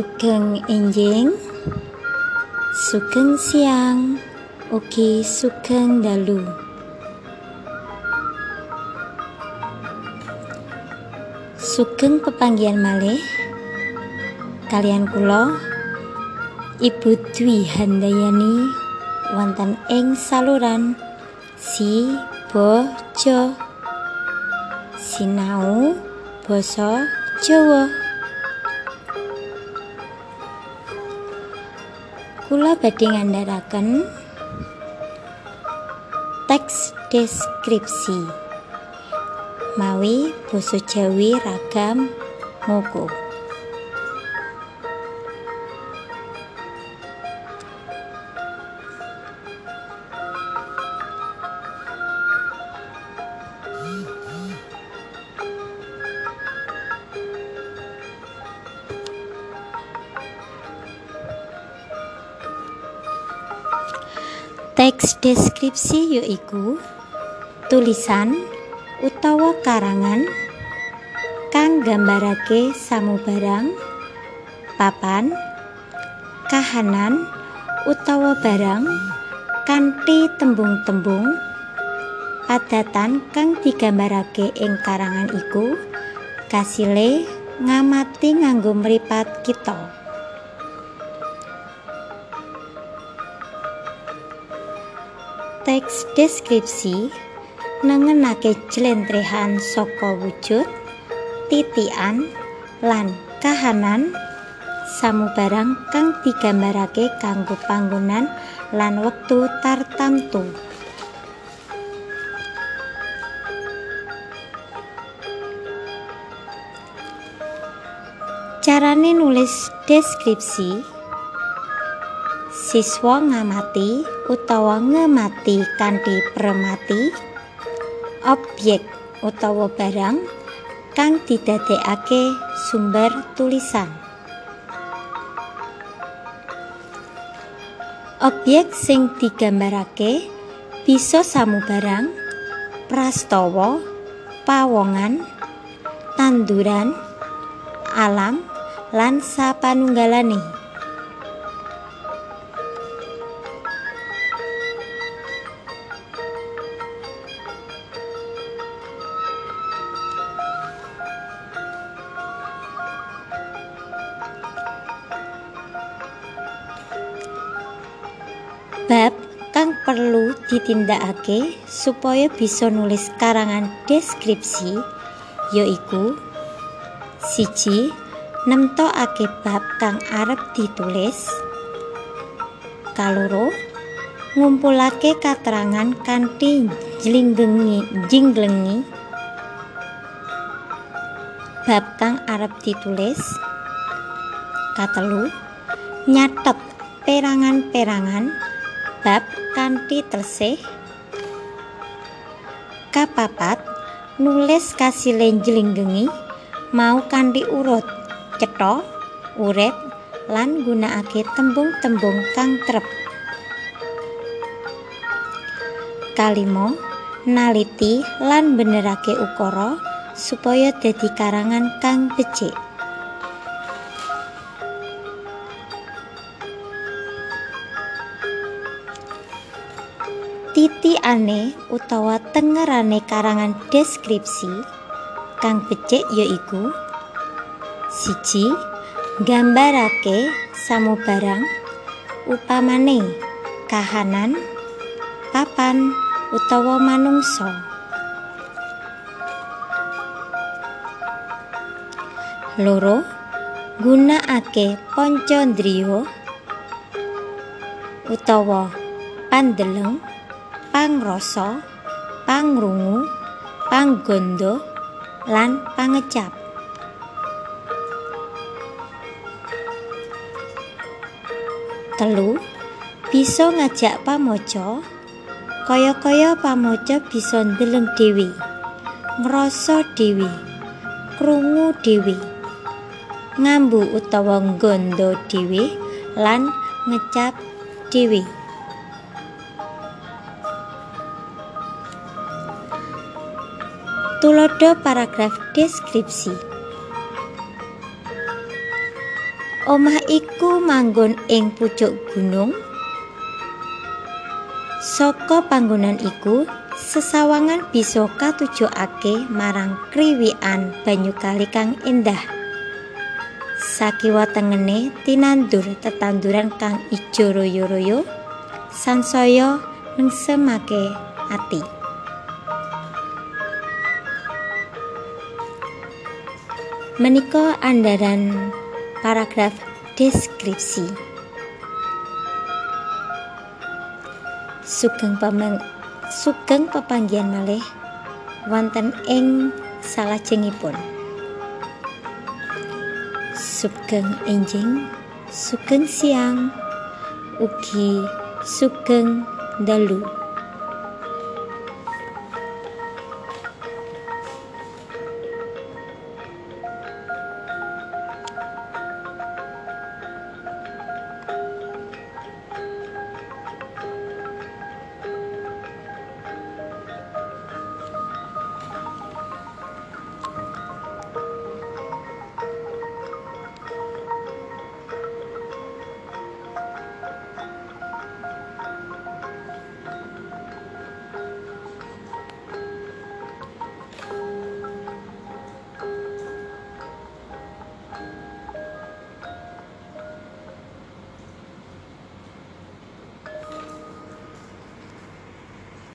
Sugeng enjing. Sugeng siang. Ugi sugeng dalu. Sugeng pepanggian malih. Kalian kula Ibu Dwi Handayani wonten ing saluran Si Bojo. Sinau Basa Jawa Kula badhe ngandharaken teks deskripsi mawi basa Jawi ragam ngoko. Teks deskripsi yaiku tulisan utawa karangan kang gambarake samubarang papan kahanan utawa barang kanthi tembung-tembung padatan kang digambarake ing karangan iku kasile ngamati nganggo mripat kita. Teks deskripsi nengenake jlentrehan saka wujud titian lan kahanan samubarang kang digambarake kanggo panggonan lan wektu tartamtu. Carane nulis deskripsi siswa ngamati utawa ngemati kanthi premati objek utawa barang kang didadekake sumber tulisan. Objek sing digambarake bisa samubarang prastawa pawongan tanduran alam lan sapanunggalane bab kang perlu ditindakake supaya bisa nulis karangan deskripsi yaiku siji nemtokake bab kang arep ditulis. Kaloro ngumpulake katerangan kanthi jlinggengi jinglengi. Bab kang arep ditulis. Katelu nyatet perangan-perangan bab kanthi tersih kapapat nulis kasile jlinggengi mau kanthi urut cetha urip lan gunakake tembung-tembung kang trep. Kalimo naliti lan benerake ukara supaya dadi karangan kang becik titiane utawa tengerane karangan deskripsi kang becik yaiku siji gambarake samubarang upamane kahanan papan utawa manungsa. Loro gunakake pancandriya utawa pandeleng pangrasa, pangrungu, panggondo, lan pangecap. Telu, bisa ngajak pamaca kaya-kaya pamaca bisa ndeleng dhewe, ngrasa dhewe, krungu dhewe, ngambu utawa nggondo dhewe lan ngecap dhewe. Tulodo paragraf deskripsi Omah iku manggon ing pucuk gunung. Saka panggonan iku, sesawangan bisa katujokake marang kriwikan banyu kali kang endah. Sakiwa tengene tinandur tetanduran kang ijo royo-royo, sansaya nengsemake ati. Menika andaran paragraf deskripsi. Sugeng pamang sugeng pepanggihan malih wonten ing salajengipun. Sugeng enjing, sugeng siang, ugi sugeng dalu.